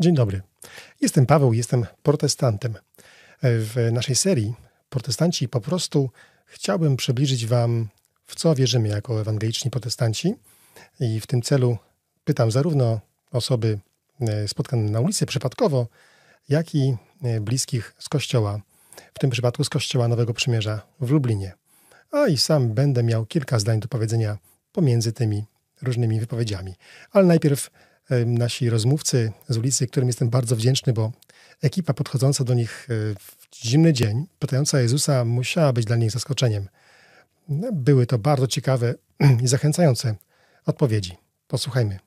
Dzień dobry. Jestem Paweł, jestem protestantem. W naszej serii Protestanci po prostu chciałbym przybliżyć Wam, w co wierzymy jako ewangeliczni protestanci. I w tym celu pytam zarówno osoby e, spotkane na ulicy przypadkowo, jak i e, bliskich z kościoła, w tym przypadku z kościoła Nowego Przymierza w Lublinie. A i sam będę miał kilka zdań do powiedzenia pomiędzy tymi różnymi wypowiedziami. Ale najpierw nasi rozmówcy z ulicy, którym jestem bardzo wdzięczny, bo ekipa podchodząca do nich e, w zimny dzień, pytająca Jezusa, musiała być dla nich zaskoczeniem. Były to bardzo ciekawe i zachęcające odpowiedzi. Posłuchajmy.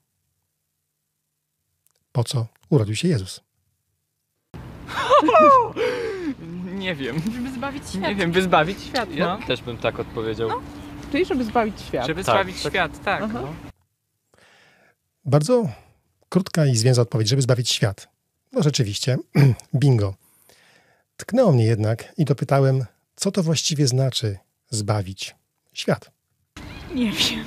Po co urodził się Jezus? Nie wiem. Żeby zbawić świat. Nie wiem, by zbawić świat. Ja No. też bym tak odpowiedział. Czyli żeby zbawić świat. Żeby Tak, zbawić tak. świat, tak. No. Bardzo krótka i zwięzła odpowiedź, żeby zbawić świat. No rzeczywiście, bingo. Tknęło mnie jednak i dopytałem, co to właściwie znaczy zbawić świat. Nie wiem.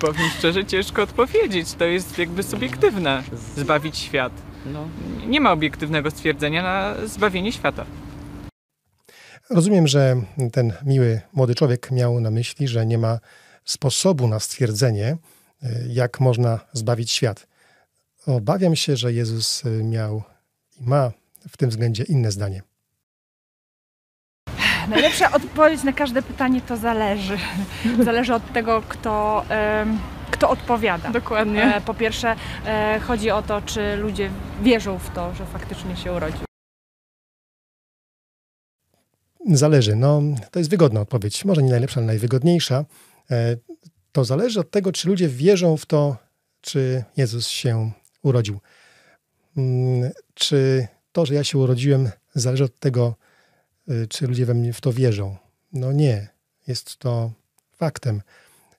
Powiem szczerze, ciężko odpowiedzieć. To jest jakby subiektywne. Zbawić świat. No. Nie ma obiektywnego stwierdzenia na zbawienie świata. Rozumiem, że ten miły młody człowiek miał na myśli, że nie ma sposobu na stwierdzenie, y, jak można zbawić świat. Obawiam się, że Jezus y, miał i ma w tym względzie inne zdanie. Najlepsza odpowiedź na każde pytanie to zależy. Zależy od tego, kto, kto odpowiada. Dokładnie. E, po pierwsze, e, chodzi o to, czy ludzie wierzą w to, że faktycznie się urodził. Zależy. No, to jest wygodna odpowiedź. Może nie najlepsza, ale najwygodniejsza. E, To zależy od tego, czy ludzie wierzą w to, czy Jezus się urodził. Mm, Czy to, że ja się urodziłem, zależy od tego, y, czy ludzie we mnie w to wierzą? No nie. Jest to faktem.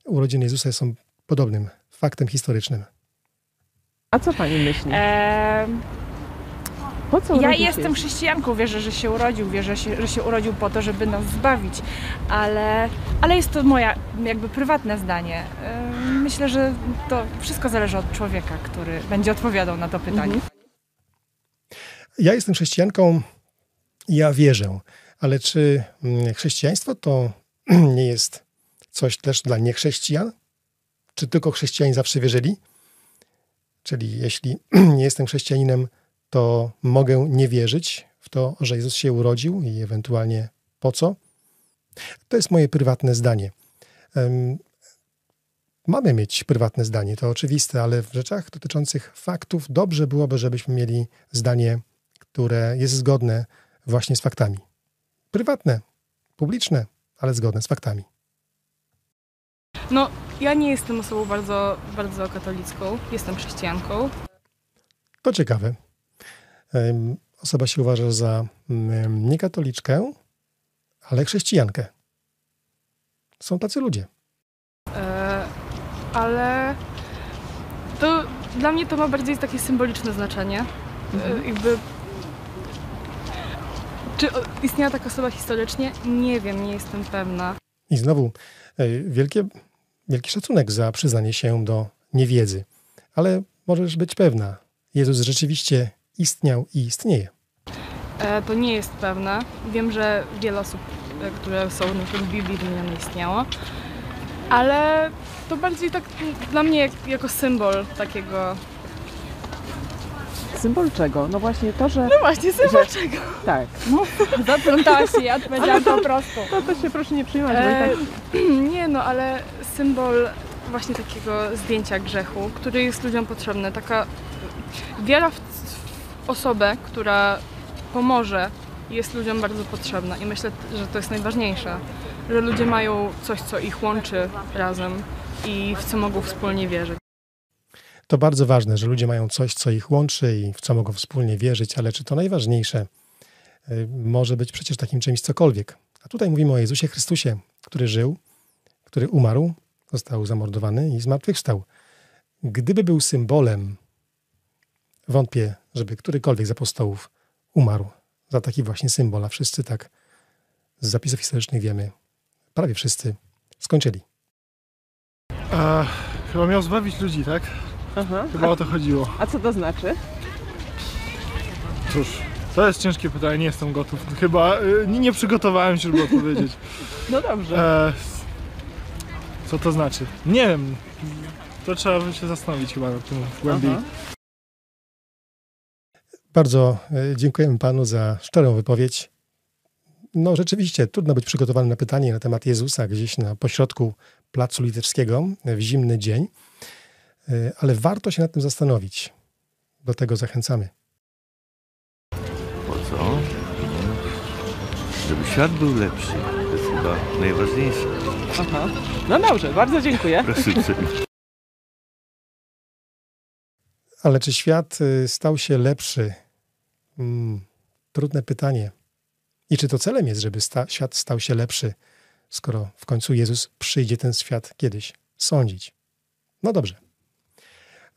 Urodziny Jezusa są podobnym faktem historycznym. A co pani myśli? Em, Po co ja się jestem chrześcijanką, wierzę, że się urodził, wierzę, się- że się urodził po to, żeby nas zbawić, ale, ale jest to moje jakby prywatne zdanie. Myślę, że to wszystko zależy od człowieka, który będzie odpowiadał na to pytanie. Mhm. Ja jestem chrześcijanką, ja wierzę, ale czy mm, chrześcijaństwo to nie jest coś też dla niechrześcijan? Czy tylko chrześcijanie zawsze wierzyli? Czyli jeśli nie jestem chrześcijaninem, to mogę nie wierzyć w to, że Jezus się urodził i ewentualnie po co? To jest moje prywatne zdanie. Mamy mieć prywatne zdanie, to oczywiste, ale w rzeczach dotyczących faktów dobrze byłoby, żebyśmy mieli zdanie, które jest zgodne właśnie z faktami. Prywatne, publiczne, ale zgodne z faktami. No, ja nie jestem osobą bardzo, bardzo katolicką. Jestem chrześcijanką. To ciekawe. Osoba się uważa za mm, nie katoliczkę, ale chrześcijankę. Są tacy ludzie. E, ale to dla mnie to ma bardziej takie symboliczne znaczenie. E, jakby czy istniała taka osoba historycznie? Nie wiem, nie jestem pewna. I znowu e, wielkie, wielki szacunek za przyznanie się do niewiedzy. Ale możesz być pewna, Jezus rzeczywiście istniał i istnieje. E, to nie jest pewne. Wiem, że wiele osób, e, które są na przykład w Biblii, nie istniało. Ale to bardziej tak dla mnie jak, jako symbol takiego... Symbol czego? No właśnie to, że... No właśnie, symbol że- czego? Tak. Zaplątałaś się, ja odpowiedziałam po prostu. To, to się proszę nie i E, tak... nie no, ale symbol właśnie takiego zdjęcia grzechu, który jest ludziom potrzebny. Taka wiara w osobę, która pomoże, jest ludziom bardzo potrzebna i myślę, że to jest najważniejsze, że ludzie mają coś, co ich łączy razem i w co mogą wspólnie wierzyć. To bardzo ważne, że ludzie mają coś, co ich łączy i w co mogą wspólnie wierzyć, ale czy to najważniejsze y, może być przecież takim czymś cokolwiek? A tutaj mówimy o Jezusie Chrystusie, który żył, który umarł, został zamordowany i zmartwychwstał. Gdyby był symbolem, wątpię, żeby którykolwiek z apostołów umarł za taki właśnie symbol, a wszyscy tak z zapisów historycznych wiemy, prawie wszyscy skończyli. A, chyba miał zbawić ludzi, tak? Aha. Chyba o to chodziło. A co to znaczy? Cóż, to jest ciężkie pytanie, nie jestem gotów. Chyba y, nie, nie przygotowałem się, żeby odpowiedzieć. No dobrze. E, co to znaczy? Nie wiem. To trzeba by się zastanowić chyba nad tym głębiej. Aha. Bardzo e, dziękujemy panu za szczerą wypowiedź. No rzeczywiście, trudno być przygotowanym na pytanie na temat Jezusa gdzieś na pośrodku Placu Litewskiego w zimny dzień, E, ale warto się nad tym zastanowić. Do tego zachęcamy. Po co? Żeby świat był lepszy. To jest chyba najważniejsze. Aha. No dobrze, bardzo dziękuję. Proszę uprzejmie. Ale czy świat y, stał się lepszy? Mm, trudne pytanie. I czy to celem jest, żeby sta- świat stał się lepszy, skoro w końcu Jezus przyjdzie ten świat kiedyś sądzić? No dobrze.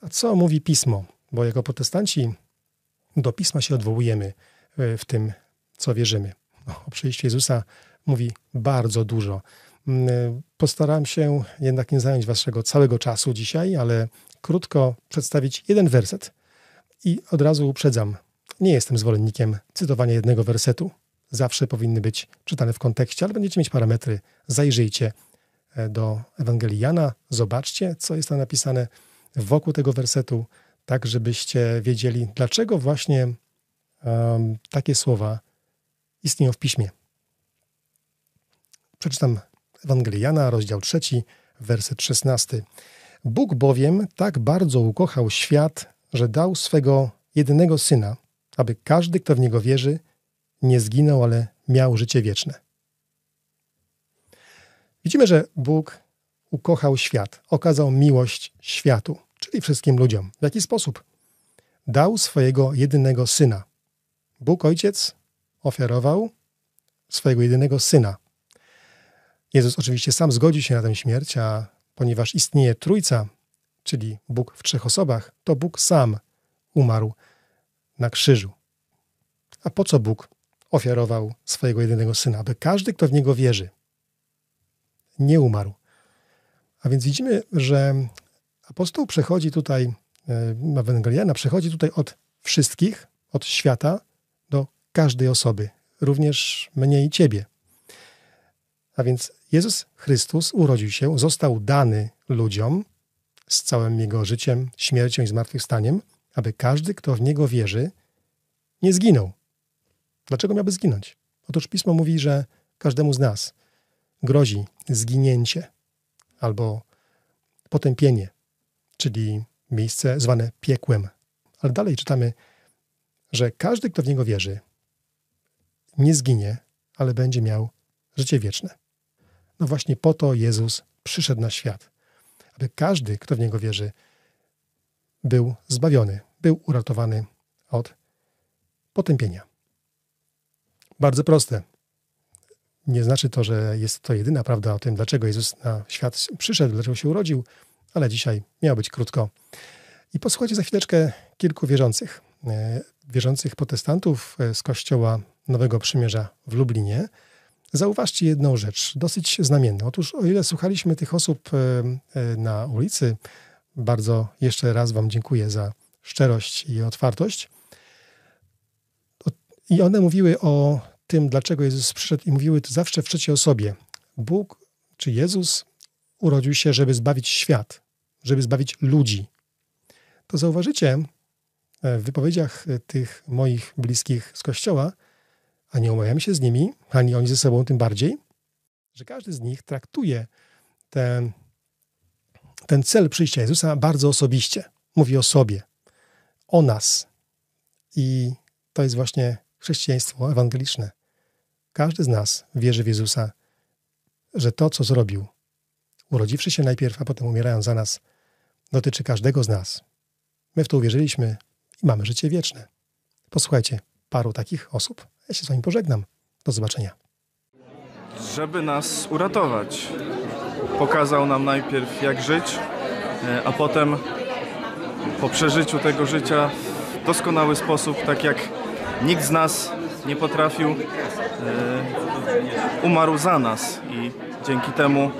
A co mówi pismo? Bo jako protestanci do pisma się odwołujemy y, w tym, co wierzymy. O przyjściu Jezusa mówi bardzo dużo. Mm, y, Postaram się jednak nie zająć waszego całego czasu dzisiaj, ale krótko przedstawić jeden werset. I od razu uprzedzam, nie jestem zwolennikiem cytowania jednego wersetu. Zawsze powinny być czytane w kontekście, ale będziecie mieć parametry. Zajrzyjcie e, do Ewangelii Jana, zobaczcie, co jest tam napisane wokół tego wersetu, tak żebyście wiedzieli, dlaczego właśnie em, takie słowa istnieją w piśmie. Przeczytam Ewangelię Jana, rozdział 3, werset 16. Bóg bowiem tak bardzo ukochał świat, że dał swego jedynego syna, aby każdy, kto w niego wierzy, nie zginął, ale miał życie wieczne. Widzimy, że Bóg ukochał świat, okazał miłość światu, czyli wszystkim ludziom. W jaki sposób? Dał swojego jedynego syna. Bóg Ojciec ofiarował swojego jedynego syna. Jezus oczywiście sam zgodził się na tę śmierć, a ponieważ istnieje Trójca, czyli Bóg w trzech osobach, to Bóg sam umarł na krzyżu. A po co Bóg ofiarował swojego jedynego syna? Aby każdy, kto w niego wierzy, nie umarł. A więc widzimy, że apostoł przechodzi tutaj, e, Ewangeliana przechodzi tutaj od wszystkich, od świata do każdej osoby, również mnie i ciebie. A więc Jezus Chrystus urodził się, został dany ludziom z całym Jego życiem, śmiercią i zmartwychwstaniem, aby każdy, kto w Niego wierzy, nie zginął. Dlaczego miałby zginąć? Otóż Pismo mówi, że każdemu z nas grozi zginięcie albo potępienie, czyli miejsce zwane piekłem. Ale dalej czytamy, że każdy, kto w Niego wierzy, nie zginie, ale będzie miał życie wieczne. No właśnie po to Jezus przyszedł na świat, aby każdy, kto w Niego wierzy, był zbawiony, był uratowany od potępienia. Bardzo proste. Nie znaczy to, że jest to jedyna prawda o tym, dlaczego Jezus na świat przyszedł, dlaczego się urodził, ale dzisiaj miało być krótko. I posłuchajcie za chwileczkę kilku wierzących, e, wierzących protestantów e, z Kościoła Nowego Przymierza w Lublinie. Zauważcie jedną rzecz, dosyć znamienną. Otóż, o ile słuchaliśmy tych osób e, e, na ulicy, bardzo jeszcze raz Wam dziękuję za szczerość i otwartość. I one mówiły o tym, dlaczego Jezus przyszedł, i mówiły to zawsze w trzeciej osobie. Bóg czy Jezus urodził się, żeby zbawić świat, żeby zbawić ludzi. To zauważycie e, w wypowiedziach tych moich bliskich z kościoła, a nie umawiamy się z nimi, ani oni ze sobą tym bardziej, że każdy z nich traktuje ten, ten cel przyjścia Jezusa bardzo osobiście. Mówi o sobie, o nas. I to jest właśnie chrześcijaństwo ewangeliczne. Każdy z nas wierzy w Jezusa, że to, co zrobił, urodziwszy się najpierw, a potem umierając za nas, dotyczy każdego z nas. My w to uwierzyliśmy i mamy życie wieczne. Posłuchajcie paru takich osób. Ja się z wami pożegnam. Do zobaczenia. żeby nas uratować. Pokazał nam najpierw jak żyć, e, a potem po przeżyciu tego życia w doskonały sposób, tak jak nikt z nas nie potrafił, e, umarł za nas i dzięki temu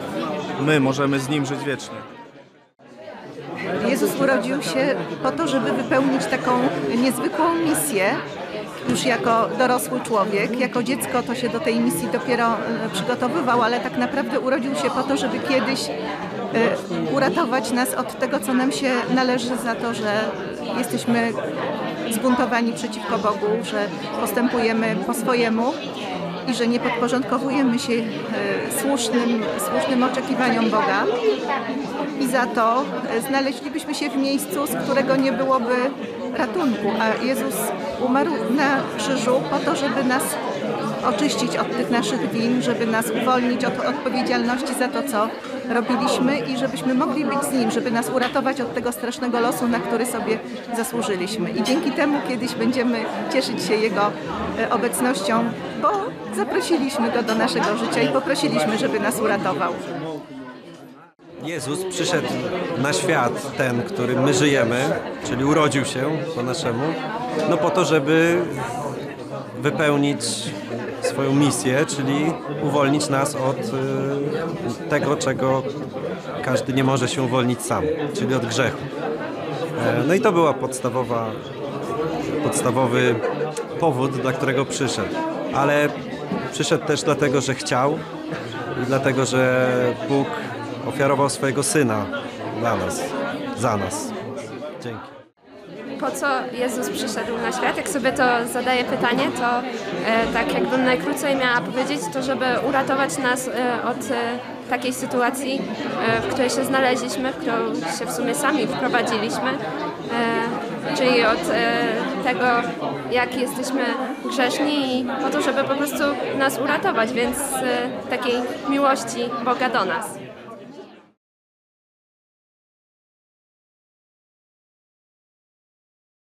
my możemy z Nim żyć wiecznie. Jezus urodził się po to, żeby wypełnić taką niezwykłą misję już jako dorosły człowiek. Jako dziecko to się do tej misji dopiero e, przygotowywał, ale tak naprawdę urodził się po to, żeby kiedyś e, uratować nas od tego, co nam się należy za to, że jesteśmy zbuntowani przeciwko Bogu, że postępujemy po swojemu i że nie podporządkowujemy się e, słusznym, słusznym oczekiwaniom Boga. I za to znaleźlibyśmy się w miejscu, z którego nie byłoby ratunku, a Jezus umarł na krzyżu po to, żeby nas oczyścić od tych naszych win, żeby nas uwolnić od odpowiedzialności za to, co robiliśmy i żebyśmy mogli być z Nim, żeby nas uratować od tego strasznego losu, na który sobie zasłużyliśmy. I dzięki temu kiedyś będziemy cieszyć się Jego e, obecnością, bo zaprosiliśmy Go do naszego życia i poprosiliśmy, żeby nas uratował. Jezus przyszedł na świat, ten, którym my żyjemy, czyli urodził się po naszemu, no po to, żeby wypełnić swoją misję, czyli uwolnić nas od y, tego, czego każdy nie może się uwolnić sam, czyli od grzechu. E, No i to była podstawowa, podstawowy powód, dla którego przyszedł. Ale przyszedł też dlatego, że chciał i dlatego, że Bóg ofiarował swojego Syna dla nas, za nas. Co Jezus przyszedł na świat? Jak sobie to zadaję pytanie, to e, tak jakbym najkrócej miała powiedzieć, to żeby uratować nas e, od e, takiej sytuacji, w której się znaleźliśmy, w którą się w sumie sami wprowadziliśmy, czyli od tego, jak jesteśmy grzeszni i po to, żeby po prostu nas uratować, więc takiej miłości Boga do nas.